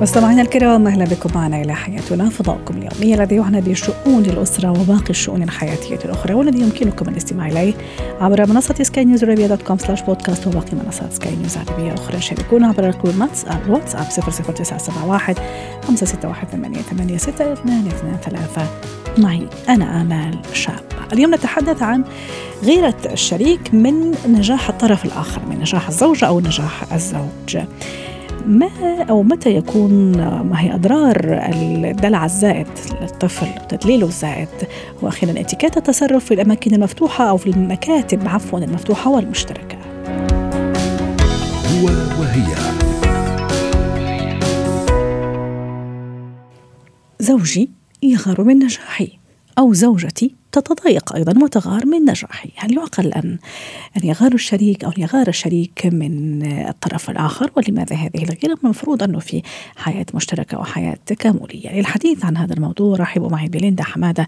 مستمعينا الكرام أهلا بكم معنا إلى حياتنا. فضاؤكم اليومي الذي يعنى بشؤون الأسرة وباقي الشؤون الحياتية الأخرى والذي يمكنكم الاستماع إليه عبر منصة سكاي نيوز عربيه dot com slash podcast وباقي منصات سكاي نيوز عربية أخرى. شاركونا عبر رقم واتساب واتساب 00971 561 ثلاثة. معي أنا آمال شاب. اليوم نتحدث عن غيرة الشريك من نجاح الطرف الآخر من نجاح الزوجة أو نجاح الزوج. ما أو متى يكون ما هي أضرار الدلع الزائد للطفل وتدليله الزائد. وأخيرا اتيكيت التصرف في الأماكن المفتوحة أو في المكاتب عفوا المفتوحة والمشتركة. هو وهي. زوجي يغار من نجاحي أو زوجتي تتضايق أيضا وتغار من نجاحي هل يعقل أن أن يغار الشريك أو أن يغار الشريك من الطرف الآخر ولماذا هذه الغيرة؟ المفروض أنه في حياة مشتركة وحياة تكاملية. للحديث عن هذا الموضوع رحبوا معي بليندا حمادة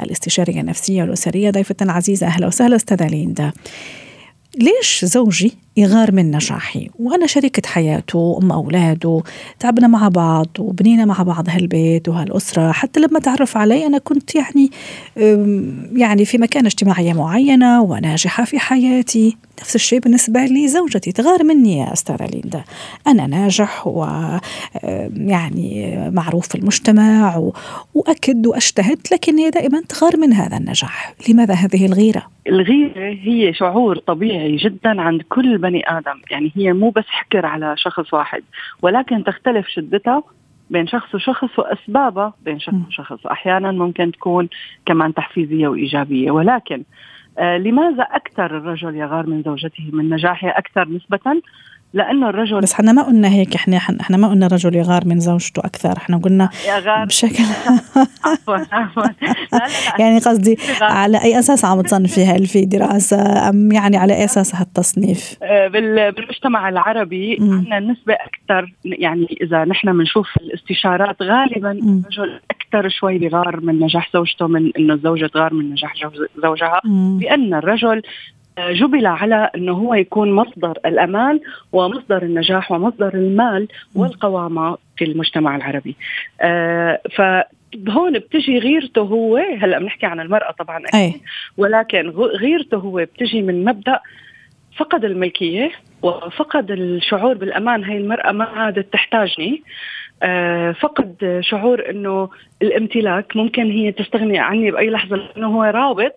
الاستشارية النفسية والأسرية ضيفة عزيزة أهلا وسهلا أستاذة ليندا. ليش زوجي يغار من نجاحي. وأنا شريكة حياته وأم أولاده تعبنا مع بعض وبنينا مع بعض هالبيت وهالأسرة. حتى لما تعرف علي أنا كنت يعني يعني في مكان اجتماعية معينة وناجحة في حياتي. نفس الشيء بالنسبة لي زوجتي تغار مني يا أستاذة ليندا أنا ناجح ويعني معروف في المجتمع وأكد وأجتهد لكن هي دائما تغار من هذا النجاح. لماذا هذه الغيرة؟ الغيرة هي شعور طبيعي جدا عند كل بني آدم. يعني هي مو بس حكر على شخص واحد ولكن تختلف شدتها بين شخص وشخص وأسبابها بين شخص وشخص. أحيانا ممكن تكون كمان تحفيزية وإيجابية. ولكن آه لماذا أكثر الرجل يغار من زوجته من نجاحها أكثر نسبة؟ لأنه الرجل بس إحنا ما قلنا هيك إحنا إحنا ما قلنا الرجل يغار من زوجته أكثر إحنا قلنا يغار. بشكل عفوا عفوا. يعني قصدي على أي أساس عم تصنفي هل في دراسة؟ أم يعني على أي أساس هالتصنيف؟ آه، بالمجتمع العربي عندنا نسبة أكثر يعني إذا نحن بنشوف الاستشارات غالبا الرجل أكثر شوي بغار من نجاح زوجته من إنه الزوجة تغار من نجاح زوجها. لأن الرجل جبل على أنه هو يكون مصدر الأمان ومصدر النجاح ومصدر المال والقوامة في المجتمع العربي. آه فهون بتجي غيرته هو هلا بنحكي عن المرأة طبعا أكيد ولكن غيرته هو بتجي من مبدأ فقد الملكية وفقد الشعور بالأمان. هي المرأة ما عادت تحتاجني. آه فقد شعور إنه الامتلاك ممكن هي تستغني عني بأي لحظة لأنه هو رابط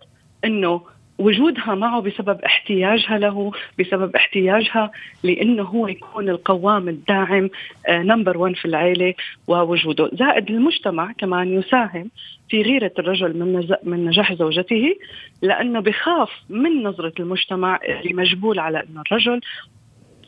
إنه وجودها معه بسبب احتياجها له بسبب احتياجها لأنه هو يكون القوام الداعم نمبر آه، 1 في العيلة ووجوده. زائد المجتمع كمان يساهم في غيرة الرجل من من نجاح زوجته لأنه بخاف من نظرة المجتمع اللي مجبول على أنه الرجل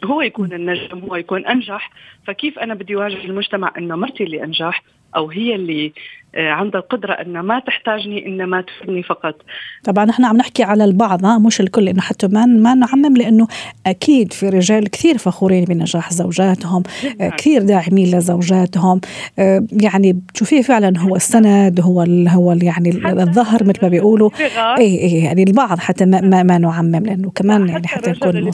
هو يكون النجم هو يكون أنجح. فكيف أنا بدي واجه المجتمع أنه مرتي اللي أنجح؟ أو هي اللي آه، عندها القدرة أن ما تحتاجني إنما تفيدني فقط. طبعا نحن عم نحكي على البعض مش الكل. إنه حتى ما ما نعمم لأنه أكيد في رجال كثير فخورين بنجاح زوجاتهم آه، كثير داعمين لزوجاتهم. آه، يعني بتشوفيه فعلا هو السند هو ال هو ال يعني الظهر مثل ما بيقولوا. اي اي يعني البعض حتى ما, ما, ما نعمم لأنه كمان يعني حتى نكون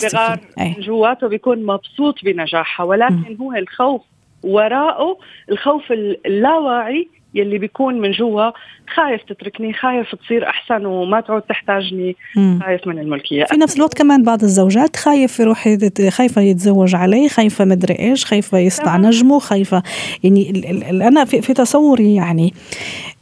جواته بيكون مبسوط بنجاحها ولكن م. هو الخوف وراءه الخوف اللاواعي يلي بيكون من جوا خايف تتركني خايف تصير أحسن وما تعود تحتاجني مم. خايف من الملكية في نفس الوقت كمان بعض الزوجات خايف يروح خايفه يتزوج عليه خايفه مدري إيش خايفه يصنع نجمه خايفه يعني أنا في, في تصوري يعني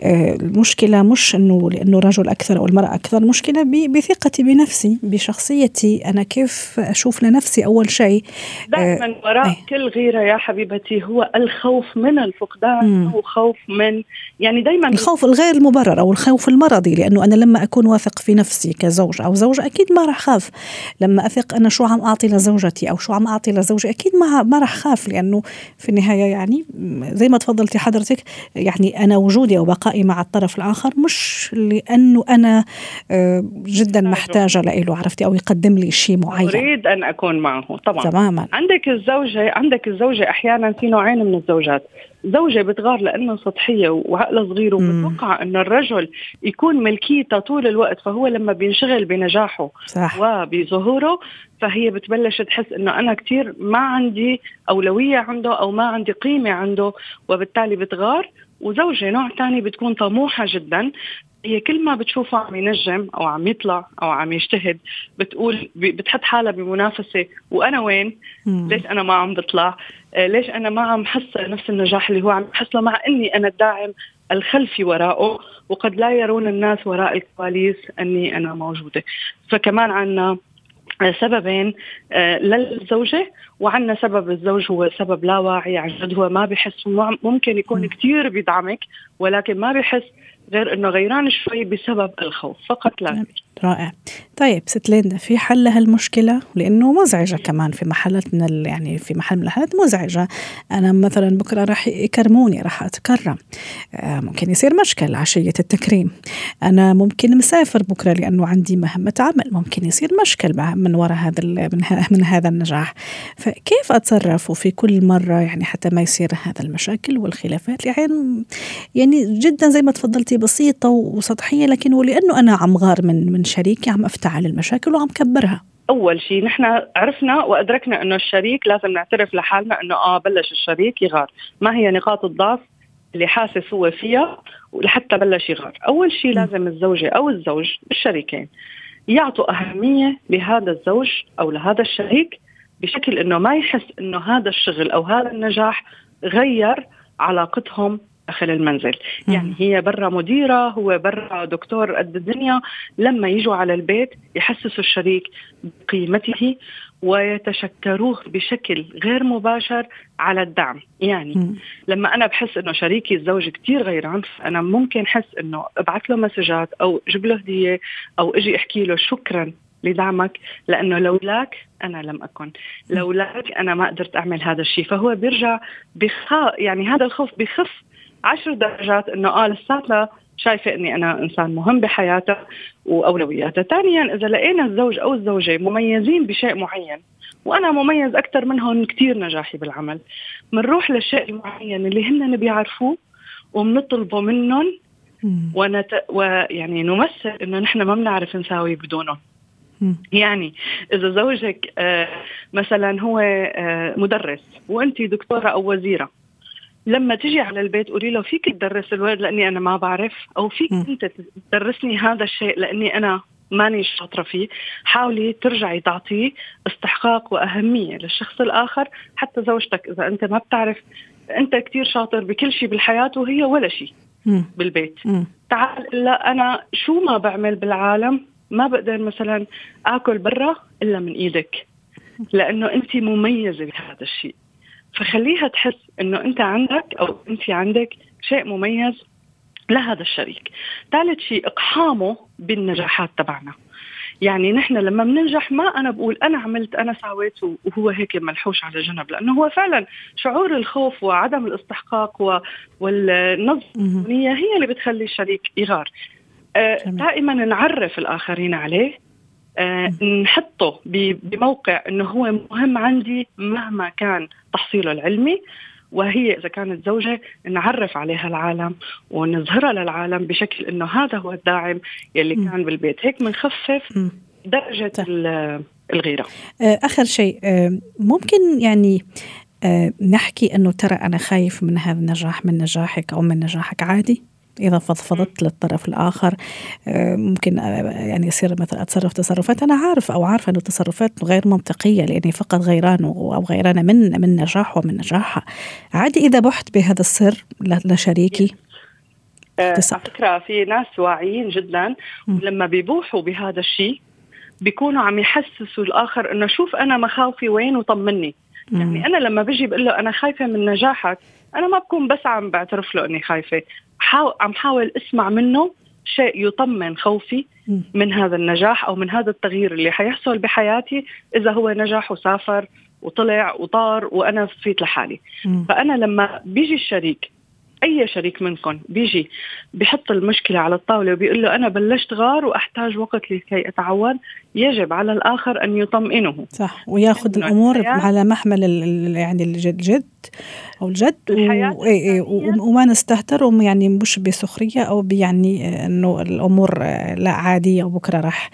آه، المشكلة مش إنه لأنه رجل أكثر أو المرأة أكثر المشكلة بثقتي بنفسي بشخصيتي أنا كيف أشوف لنفسي أول شيء دائما آه، وراء أي. كل غيرة يا حبيبتي هو الخوف من الفقدان أو خوف من يعني دائما الخوف الغير المبرر أو الخوف المرضي لأنه أنا لما أكون واثق في نفسي كزوج أو زوجة أكيد ما راح خاف لما أثق أنا شو عم أعطي لزوجتي أو شو عم أعطي لزوجي أكيد ما ما راح خاف لأنه في النهاية يعني زي ما تفضلتي حضرتك يعني أنا وجودي أو بقائي مع الطرف الآخر مش لأنه أنا آه، جدا محتاجة له عرفتي؟ أو يقدم لي شيء معين. أريد أن أكون معه طبعا. تماما. عندك الزوجة عندك الزوجة أحيانا في نوعين من الزوجات. زوجة بتغار لأنه سطحية وعقلها صغير وبتوقع أن الرجل يكون ملكيته طول الوقت فهو لما بينشغل بنجاحه صح. وبظهوره فهي بتبلش تحس أنه أنا كتير ما عندي أولوية عنده أو ما عندي قيمة عنده وبالتالي بتغار. وزوجة نوع تاني بتكون طموحة جدا. هي كل ما بتشوفه عم ينجم أو عم يطلع أو عم يجتهد بتقول بتحط حالها بمنافسة وأنا وين؟ مم. ليش أنا ما عم بطلع؟ آه، ليش أنا ما عم حصل نفس النجاح اللي هو عم يحصله مع إني أنا الداعم الخلفي وراءه وقد لا يرون الناس وراء الكواليس أني أنا موجودة فكمان عنا سببين آه، للزوجة وعندنا سبب الزوج هو سبب لا واعي عن جد هو ما بحس ممكن يكون كثير بيدعمك ولكن ما بحس غير إنه غيران شوي بسبب الخوف فقط لا رائع. طيب ست ليندا في حل لهالمشكلة؟ لأنه مزعجة كمان في محلات من يعني في محل من الحالات مزعجة. أنا مثلا بكرة راح يكرموني راح أتكرم. آه ممكن يصير مشكل عشية التكريم. أنا ممكن مسافر بكرة لأنه عندي مهمة عمل. ممكن يصير مشكل من وراء هذا من, من هذا النجاح. فكيف أتصرف؟ في كل مرة يعني حتى ما يصير هذا المشاكل والخلافات يعني يعني جدا زي ما تفضلتي بسيطة وسطحية لكن ولأنه أنا عم غار من من شريكي عم أفتعل المشاكل وعم كبرها. أول شيء نحن عرفنا وأدركنا إنه الشريك لازم نعترف لحالنا إنه آه بلش الشريك يغار. ما هي نقاط الضعف اللي حاسس هو فيها ولحتى بلش يغار. أول شيء لازم الزوجة أو الزوج الشريكين يعطوا أهمية لهذا الزوج أو لهذا الشريك بشكل إنه ما يحس إنه هذا الشغل أو هذا النجاح غير علاقتهم داخل المنزل. يعني هي برا مديرة هو برا دكتور قد الدنيا. لما يجوا على البيت يحسسوا الشريك بقيمته ويتشكروه بشكل غير مباشر على الدعم. يعني م. لما أنا بحس إنه شريكي الزوج كتير غيران فانا ممكن أحس إنه أبعث له مسجات أو جيب له هدية أو أجي أحكي له شكرا لدعمك لأنه لولاك أنا لم أكن. لولاك أنا ما قدرت أعمل هذا الشيء. فهو بيرجع بخا يعني هذا الخوف بخف عشر درجات إنه آه لساتها شايفة إني أنا إنسان مهم بحياتها وأولوياتها، ثانيا إذا لقينا الزوج أو الزوجة مميزين بشيء معين وأنا مميز أكثر منهم كثير نجاحي بالعمل، بنروح للشيء المعين اللي هن بيعرفوه وبنطلبه منهم. ونت... ويعني نمثل إنه نحن ما بنعرف نساوي بدونهم. يعني إذا زوجك آه مثلا هو آه مدرس وانت دكتورة أو وزيرة لما تجي على البيت قولي له فيك تدرس الولد لأني أنا ما بعرف أو فيك أنت تدرسني هذا الشيء لأني أنا ماني شاطرة فيه. حاولي ترجعي تعطيه استحقاق وأهمية للشخص الآخر حتى زوجتك إذا أنت ما بتعرف. أنت كتير شاطر بكل شيء بالحياة وهي ولا شيء بالبيت. تعال لا أنا شو ما بعمل بالعالم ما بقدر مثلا آكل برا إلا من إيدك لأنه أنت مميزة بهذا الشيء. فخليها تحس إنه أنت عندك أو أنت عندك شيء مميز لهذا الشريك. ثالث شيء اقحامه بالنجاحات تبعنا. يعني نحن لما بننجح ما أنا بقول أنا عملت أنا سويت وهو هيك ملحوش على جنب. لأنه هو فعلا شعور الخوف وعدم الاستحقاق والنظميه هي اللي بتخلي الشريك يغار. آه دائما نعرف الآخرين عليه. نحطه بموقع إنه هو مهم عندي مهما كان تحصيله العلمي وهي إذا كانت زوجة نعرف عليها العالم ونظهرها للعالم بشكل إنه هذا هو الداعم يلي م. كان بالبيت هيك بنخفف درجة طيب. الغيرة آه، آخر شيء آه، ممكن يعني آه، نحكي إنه ترى أنا خايف من هذا النجاح من نجاحك أو من نجاحك عادي إذا فضفضت للطرف الآخر آه، ممكن آه، يعني يصير مثلا أتصرف تصرفات. أنا عارف أو عارفة أنه تصرفات غير منطقية لأني فقط غيران أو غيرانة من من نجاحه ومن نجاحها. عادي إذا بحت بهذا السر لشريكي. آه، على فكرة في ناس واعيين جدا ولما بيبوحوا بهذا الشيء بيكونوا عم يحسسوا الآخر إنه شوف أنا مخاوفي وين وطمني. يعني أنا لما بجي بقول له أنا خايفة من نجاحك أنا ما بكون بس عم بعترف له إني خايفة. حاول عم حاول أسمع منه شيء يطمن خوفي من هذا النجاح أو من هذا التغيير اللي حيحصل بحياتي إذا هو نجح وسافر وطلع وطار وأنا فيت لحالي. فأنا لما بيجي الشريك أي شريك منكم بيجي بحط المشكلة على الطاولة وبيقول له أنا بلشت غار وأحتاج وقت لكي اتعود يجب على الآخر أن يطمئنه. صح وياخذ الأمور على محمل يعني الجد أو الجد و... إيه، وما نستهتر يعني مش بسخرية أو يعني إنه الأمور لا عادية وبكرة راح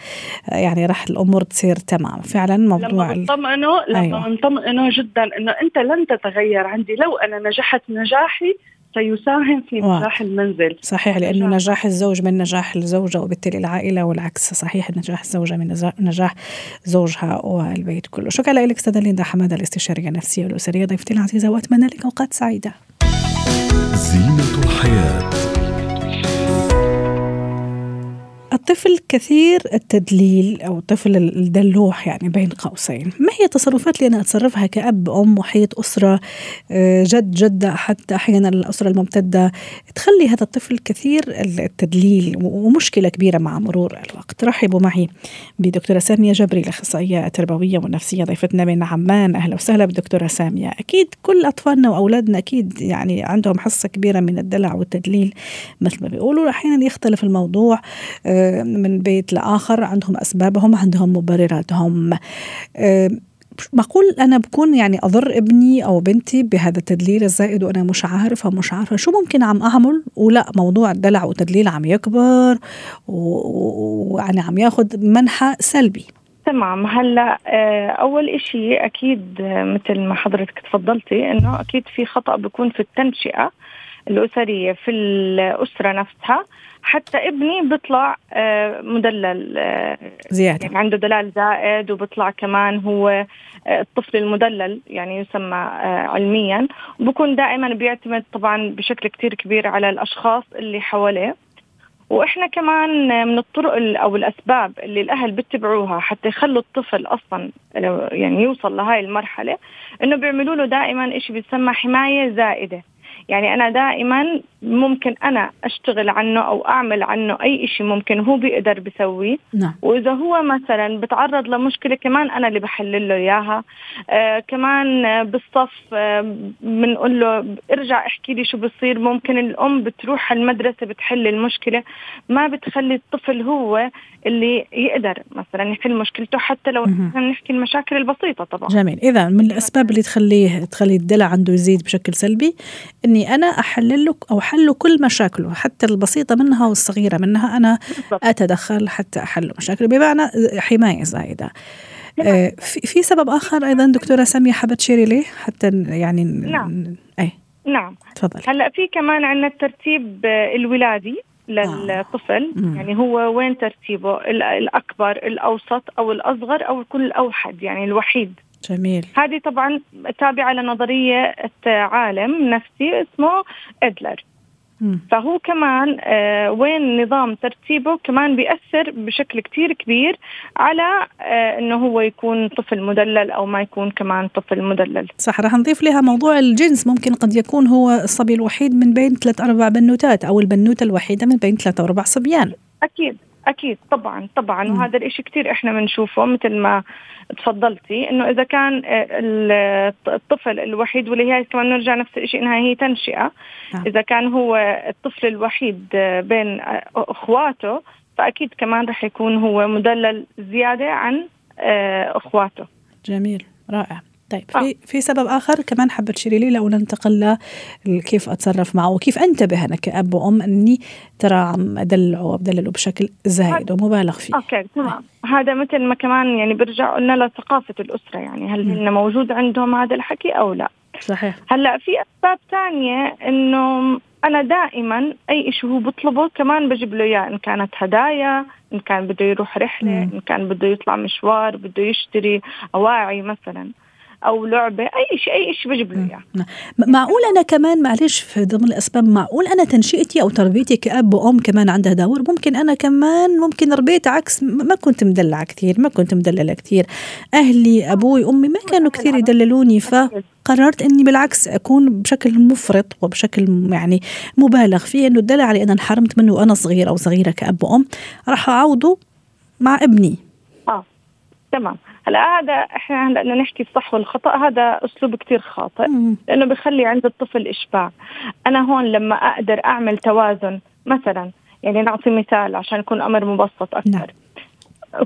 يعني راح الأمور تصير تمام. فعلا موضوع لما نطمئنه لما أيوة. نطمئنه جدا إنه أنت لن تتغير عندي. لو أنا نجحت نجاحي سيساهم في نجاح المنزل. صحيح لأنه نجاح الزوج من نجاح الزوجة وبالتالي العائلة والعكس. صحيح نجاح الزوجة من نجاح زوجها والبيت كله. شكرا لك أستاذة ليندا حمادة الاستشارية النفسية والأسرية. ضيفتي العزيزة وأتمنى لك أوقات سعيدة. زينة الحياة. الطفل كثير التدليل أو الطفل الدلوح يعني بين قوسين، ما هي التصرفات اللي أنا أتصرفها كأب أم محيط أسرة آه، جد جدة حتى أحيانا الأسرة الممتدة؟ تخلي هذا الطفل كثير التدليل ومشكلة كبيرة مع مرور الوقت، رحبوا معي بدكتورة سامية جبري الاخصائيه التربويه والنفسيه ضيفتنا من عمان، أهلا وسهلا بالدكتوره سامية، أكيد كل أطفالنا وأولادنا أكيد يعني عندهم حصة كبيرة من الدلع والتدليل مثل ما بيقولوا. أحيانا يختلف الموضوع آه، من بيت لآخر عندهم أسبابهم عندهم مبرراتهم. معقول أنا بكون يعني أضر ابني أو بنتي بهذا التدليل الزائد وأنا مش عارفة مش عارفة شو ممكن عم أعمل. ولا موضوع الدلع والتدليل عم يكبر ويعني عم ياخذ منحى سلبي. تمام. هلأ آه، أول إشي أكيد مثل ما حضرتك تفضلتي إنه أكيد في خطأ بيكون في التنشئة. الأسرية في الأسرة نفسها حتى ابني بيطلع آه، مدلل آه، زيادة. يعني عنده دلال زائد وبيطلع كمان هو آه، الطفل المدلل يعني يسمى علميا. وبكون دائما بيعتمد طبعا بشكل كتير كبير على الأشخاص اللي حواليه. وإحنا كمان من الطرق أو الأسباب اللي الأهل بيتبعوها حتى يخلوا الطفل أصلا يعني يوصل لهاي المرحلة إنه بيعملوا له دائما شيء بيسمى حماية زائدة. يعني أنا دائما ممكن أنا أشتغل عنه أو أعمل عنه أي شيء ممكن هو بيقدر بيسويه. نعم. وإذا هو مثلا بتعرض لمشكلة كمان أنا اللي بحلل له إياها. آه كمان بالصف آه بنقول له ارجع احكي لي شو بصير. ممكن الأم بتروح المدرسة بتحل المشكلة ما بتخلي الطفل هو اللي يقدر مثلا يحل مشكلته حتى لو نحكي المشاكل البسيطة طبعا. جميل. إذا من الأسباب اللي تخليه تخلي الدلع عنده يزيد بشكل سلبي إني أنا أحلل له أو حل كل مشاكله حتى البسيطة منها والصغيرة منها أنا أتدخل حتى أحل مشاكله بمعنى حماية زايدة. آه في سبب آخر أيضا دكتورة سامية حابة تشيري ليه؟ حتى يعني نعم. أي. نعم. تفضل. هلأ في كمان عندنا الترتيب الولادي للطفل. آه. يعني هو وين ترتيبه؟ الأكبر الأوسط أو الأصغر أو كل اوحد يعني الوحيد. جميل. هذه طبعا تابعة لنظرية عالم نفسي اسمه إدلر. فهو كمان آه وين نظام ترتيبه كمان بيأثر بشكل كتير كبير على آه إنه هو يكون طفل مدلل أو ما يكون كمان طفل مدلل. صح رح نضيف لها موضوع الجنس. ممكن قد يكون هو الصبي الوحيد من بين ثلاث أربع بنوتات أو البنوتة الوحيدة من بين ثلاث أربع صبيان. أكيد. أكيد طبعا طبعا مم. وهذا الإشي كثير إحنا بنشوفه مثل ما تفضلتي إنه إذا كان آه، الطفل الوحيد واللي هي كمان نرجع نفس الشيء إنها هي تنشئة آه. إذا كان هو الطفل الوحيد آه، بين آه، أخواته فأكيد كمان رح يكون هو مدلل زيادة عن أخواته جميل رائع طيب في آه. في سبب آخر كمان حابة تشيري لي لو ننتقل كيف أتصرف معه وكيف أنتبه أنا كأب وأم أني ترى عم أدلعه بدلله بشكل زايد ومبالغ فيه. أوكي تمام. هذا مثل ما كمان يعني برجع قلنا لثقافة الأسرة يعني هل هن موجود عندهم هذا الحكي أو لا؟ صحيح. هلأ في أسباب ثانية إنه أنا دائما أي شيء هو بطلبه كمان بجيب له إياه إن كانت هدايا إن كان بده يروح رحلة إن كان بده يطلع مشوار بده يشتري أواعي مثلا. أو لعبة أي شيء أي شيء بجيب له إياه. نعم. معقول أنا كمان معلش في ضمن الأسباب معقول أنا تنشئتي أو تربيتي كأب وأم كمان عندها دور ممكن أنا كمان ممكن ربيت عكس ما كنت مدلعه كثير ما كنت مدللة كثير. أهلي أبوي أمي ما كانوا كثير يدللوني فقررت إني بالعكس أكون بشكل مفرط وبشكل يعني مبالغ فيه إنه الدلع اللي أنا انحرمت منه وأنا صغير أو صغيرة كأب وأم راح أعوضه مع ابني. آه تمام. هلا هذا إحنا هلا بدنا نحكي الصح والخطأ هذا أسلوب كتير خاطئ لأنه بخلي عند الطفل إشباع. أنا هون لما أقدر أعمل توازن مثلا يعني نعطي مثال عشان يكون أمر مبسط أكثر. نعم.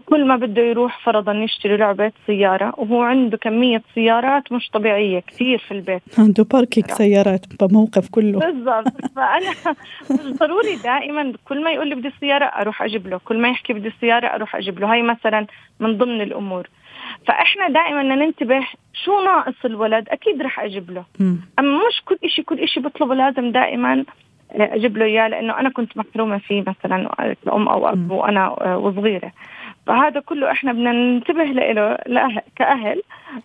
كل ما بده يروح فرضا يشتري لعبة سيارة وهو عنده كمية سيارات مش طبيعية كثير في البيت. عنده باركينج سيارات بموقف كله. بالضبط. فأنا مش ضروري دائما كل ما يقول لي بدي السيارة أروح أجيب له كل ما يحكي بدي السيارة أروح أجيب له. هاي مثلا من ضمن الأمور. فإحنا دائما ننتبه شو ناقص الولد أكيد رح أجيب له. أما مش كل شيء كل شيء بطلبه لازم دائما أجيب له إياه لأنه أنا كنت محرومة فيه مثلا ام أو أب وأنا وصغيرة. فهذا كله إحنا بدنا ننتبه له كأهل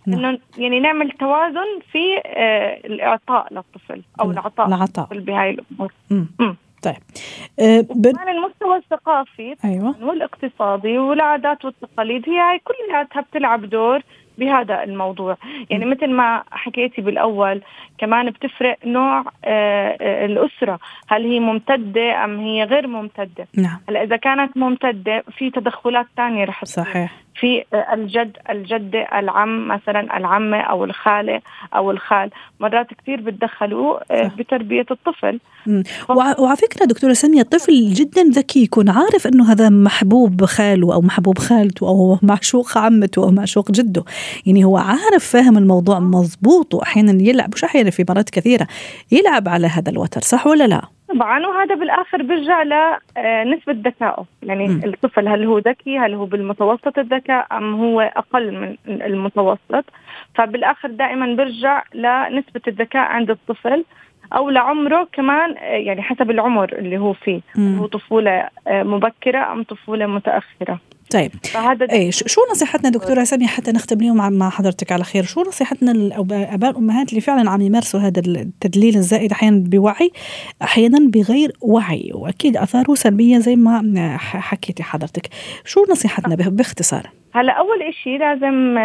نعم. إنه يعني نعمل توازن في آه، الإعطاء للطفل أو العطاء للطفل بهاي الأمور. طيب. أه كمان المستوى الثقافي أيوة. والاقتصادي والعادات والتقاليد هي هاي كلها بتلعب دور بهذا الموضوع. يعني مثل ما حكيتي بالأول كمان بتفرق نوع آه، آه، الأسرة. هل هي ممتدة أم هي غير ممتدة؟ نعم. هلأ إذا كانت ممتدة في تدخلات ثانية رح صحيح. في الجد الجدة العم مثلا العمة أو الخالة أو الخال مرات كثير بتدخلوا آه، بتربية الطفل. وعلى فكرة دكتورة سامية الطفل جدا ذكي يكون عارف أنه هذا محبوب خاله أو محبوب خالته أو معشوق عمته أو معشوق جده. يعني هو عارف فاهم الموضوع مضبوط وأحيانا يلعب مش أحيانا في مرات كثيرة يلعب على هذا الوتر صح ولا لا؟ طبعا وهذا بالآخر بيرجع لنسبه آه، ذكائه. يعني م. الطفل هل هو ذكي؟ هل هو بالمتوسط الذكاء؟ أم هو أقل من المتوسط؟ فبالآخر دائما بيرجع لنسبه الذكاء عند الطفل أو لعمره كمان آه، يعني حسب العمر اللي هو فيه. م. هو طفولة آه، مبكرة أم طفولة متأخرة. طيب. فهذا إيه شو نصيحتنا دكتورة سامية؟ حتى نختم اليوم مع حضرتك على خير. شو نصيحتنا الاباء والامهات اللي فعلا عم يمارسوا هذا التدليل الزائد أحيانا بوعي أحيانا بغير وعي؟ وأكيد أثاره سلبية زي ما حكيتي حضرتك. شو نصيحتنا باختصار؟ هلا أول شيء لازم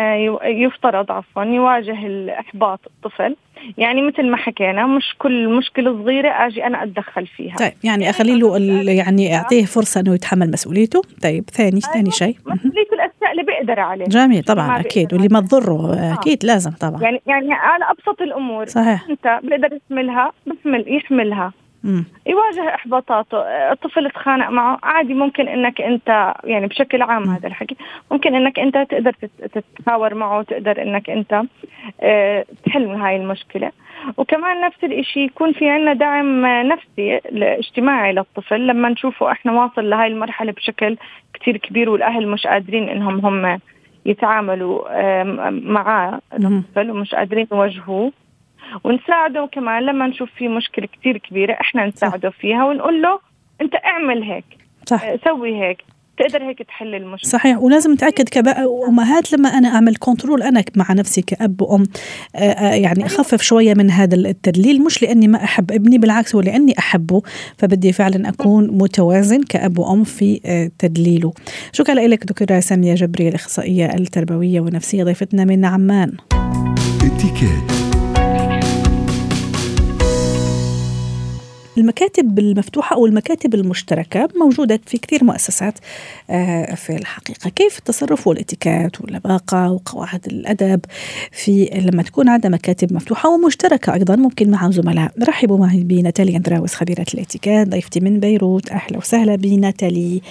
يفترض عفوا يواجه الإحباط الطفل. يعني مثل ما حكينا مش كل مشكلة صغيرة أجي أنا أتدخل فيها. طيب يعني أخلي له يعني أعطيه فرصة إنه يتحمل مسؤوليته. طيب ثاني ثاني أيوة، شيء مسؤوليته الاشياء اللي بيقدر عليها جميل طبعا أكيد. واللي ما تضره آه. أكيد لازم طبعا. يعني يعني على أبسط الأمور. صحيح. أنت بيقدر يحملها بحمل يحملها. يواجه احباطاته الطفل تخانق معه. عادي ممكن إنك أنت يعني بشكل عام هذا الحكي ممكن إنك أنت تقدر تتحاور معه تقدر إنك أنت آه تحل هاي المشكلة. وكمان نفس الشيء يكون في عنا دعم نفسي اجتماعي للطفل. لما نشوفه إحنا واصل لهاي المرحلة بشكل كتير كبير والأهل مش قادرين إنهم هم يتعاملوا معاه الطفل ومش قادرين يواجهوه. ونساعده كمان لما نشوف في مشكلة كثير كبيرة إحنا نساعده صح. فيها ونقول له أنت اعمل هيك صح. آه، سوي هيك تقدر هيك تحل المشكلة صحيح ولازم نتأكد كأمهات لما أنا أعمل كنترول أنا مع نفسي كأب وأم آه، آه، يعني أيوة. أخفف شوية من هذا التدليل مش لأني ما أحب ابني بالعكس هو لأني أحبه فبدي فعلا أكون متوازن كأب وأم في تدليله شكرا لك دكتورة سامية جبري الإخصائية التربوية والنفسية ضيفتنا من عمان اتكاد المكاتب المفتوحة أو المكاتب المشتركة موجودة في كثير مؤسسات آه، في الحقيقة. كيف التصرف والاتيكات واللباقة وقواعد الأدب في لما تكون عندنا مكاتب مفتوحة ومشتركة أيضا؟ ممكن مع زملاء. رحبوا معي بناتالي أندراوس خبيرة الاتيكات ضيفتي من بيروت. أهلا وسهلا بناتالي.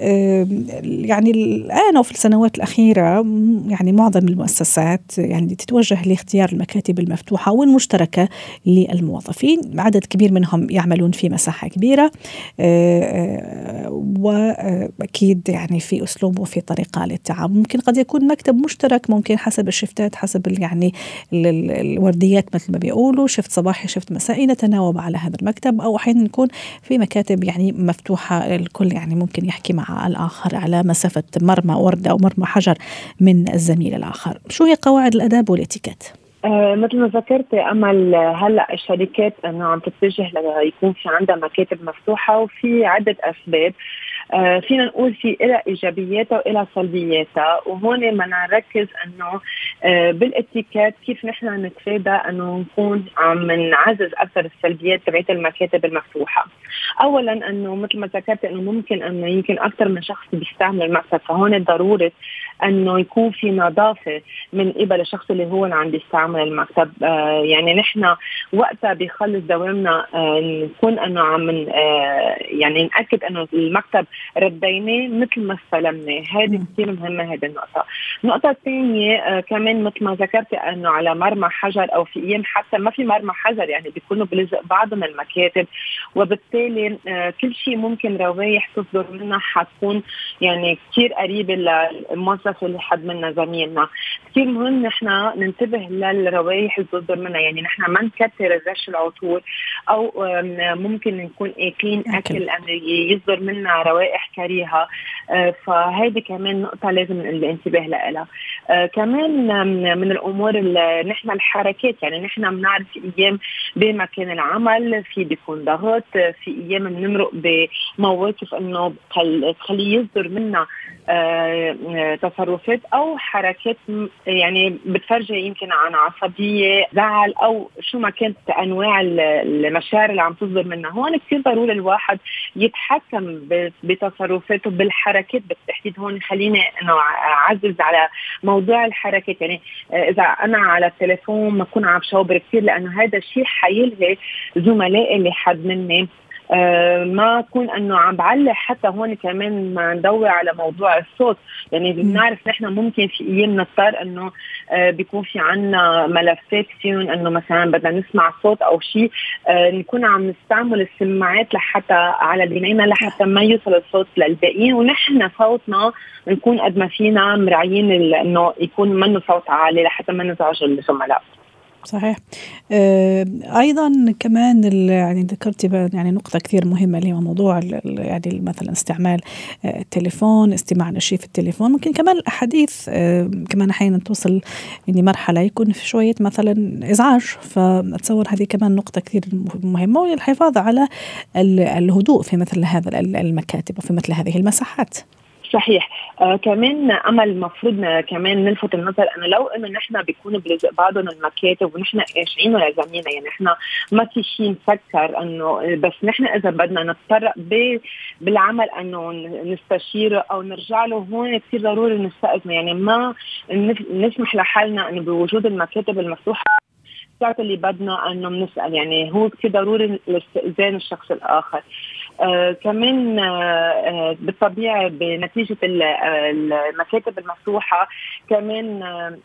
يعني الآن وفي السنوات الأخيرة يعني معظم المؤسسات يعني تتوجه لاختيار المكاتب المفتوحة والمشتركة للموظفين. عدد كبير منهم يعملون في مساحة كبيرة آه، آه، وأكيد يعني في أسلوب وفي طريقة للتعامل ممكن قد يكون مكتب مشترك ممكن حسب الشفتات حسب يعني الورديات مثل ما بيقولوا شفت صباحي شفت مسائي نتناوب على هذا المكتب. أو أحيانا نكون في مكاتب يعني مفتوحة الكل يعني ممكن يحكي مع الآخر على مسافة مرمى وردة أو مرمى حجر من الزميل الآخر شو هي قواعد الأداب والإتيكيت؟ آه مثل ما ذكرتي أمل هلأ الشركات إنه عم تتجه ليكون في عندها مكاتب مفتوحة وفي عده أسباب آه فينا نقول في إلى إيجابياتها وإلى سلبياتها. وهون بدنا نركز أنه آه بالاتيكيت كيف نحن نتفادى أنه نكون عم نعزز أكثر السلبيات تبعت المكاتب المفتوحة. أولا أنه مثل ما ذكرت أنه ممكن أنه يمكن أكثر من شخص بيستعمل المكتب. فهون ضرورة أنه يكون في نظافة من قبل الشخص اللي هو اللي عم بيستعمل المكتب. آه يعني نحن وقتها بيخلص دوامنا آه نكون أنه عم آه يعني نأكد أنه المكتب رديناه مثل ما استلمناه هذه كثير مهمة هذه النقطة. النقطة الثانية آه كمان مثل ما ذكرتي أنه على مرمى حجر أو في أيام حتى ما في مرمى حجر يعني بيكونوا بلزق بعضهم المكاتب. وبالتالي آه كل شيء ممكن روايح تصدر منها حتكون يعني كثير قريبة للموظف اللي حد منا زميلنا. كثير مهم نحن ننتبه للروايح اللي تصدر منها. يعني نحن ما نكثر الرش العطور أو ممكن نكون آكلين أكل. يصدر منا روائح روائح كريهه آه، فهذه كمان نقطة لازم الانتباه لها. كمان من الأمور اللي نحن الحركات يعني نحن بنعرف أيام بمكان العمل في بيكون ضغط في أيام بنمرق بمواقف إنه تخليه يصدر منا آه، تصرفات أو حركات يعني بتفرجي يمكن عن عصبية زعل أو شو ما كانت أنواع المشاعر اللي عم تصدر منها هون كثير ضروري الواحد يتحكم بتصرفاته بالحركات بالتحديد. هون خليني إنه أعزز على موضوع الحركات. يعني آه، إذا أنا على التليفون ما أكون عم شاوبر كثير لأنه هذا الشيء حيلهي زملائي اللي حد مني. ما أكون إنه عم بعلق حتى هون كمان ما ندور على موضوع الصوت. يعني بنعرف نحن ممكن في أيام نضطر إنه آه، بيكون في عنا ملفات فيهم إنه مثلا بدنا نسمع صوت أو شيء آه، نكون عم نستعمل السماعات لحتى على جنينا لحتى ما يوصل الصوت للباقيين. ونحن صوتنا نكون قد ما فينا مراعيين إنه يكون منه صوت عالي لحتى ما نزعج الزملاء. صحيح. آه أيضا كمان يعني ذكرتي يعني نقطة كثير مهمة اللي هو موضوع يعني مثلا استعمال آه التليفون استماع لشيء في التليفون. ممكن كمان الأحاديث آه كمان أحيانا توصل يعني مرحلة يكون في شوية مثلا إزعاج فاتصور هذه كمان نقطة كثير مهمة والحفاظ على الهدوء في مثل هذا المكاتب وفي مثل هذه المساحات. صحيح. آه كمان أمل المفروض كمان نلفت النظر انه لو انه نحن بيكون بلزق بعضهم المكاتب ونحن قاشعين لزميلنا يعني نحن ما في شيء نفكر إنه بس نحن إذا بدنا نتطرق بالعمل إنه نستشيره أو نرجع له هون كثير ضروري نستأذنه. يعني ما نسمح لحالنا إنه بوجود المكاتب المفتوحة الساعات اللي بدنا إنه بنسأل. يعني هو كثير ضروري لاستئذان الشخص الآخر. آه كمان آه, آه، بالطبيعة بنتيجة المكاتب المفتوحة كمان آه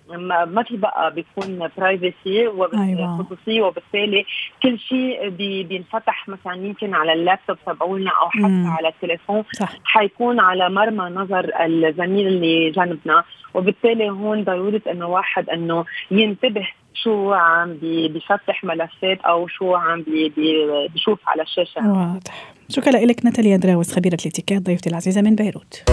ما في بقى بيكون privacy وخصوصيه أيوة. وبالتالي كل شيء بي بينفتح مثلا يمكن على اللابتوب تبعولنا أو حتى مم. على التليفون صح. حيكون على مرمى نظر الزميل اللي جنبنا وبالتالي هون ضرورة إنه واحد إنه ينتبه شو عم بيفتح ملفات أو شو عم بيشوف على الشاشة. واضح. شكرا لك ناتاليا دراوس خبيره الاتيكيت ضيفتي العزيزة من بيروت.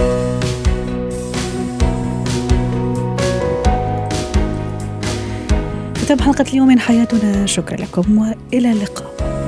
ختام حلقة اليوم من حياتنا شكرا لكم وإلى اللقاء.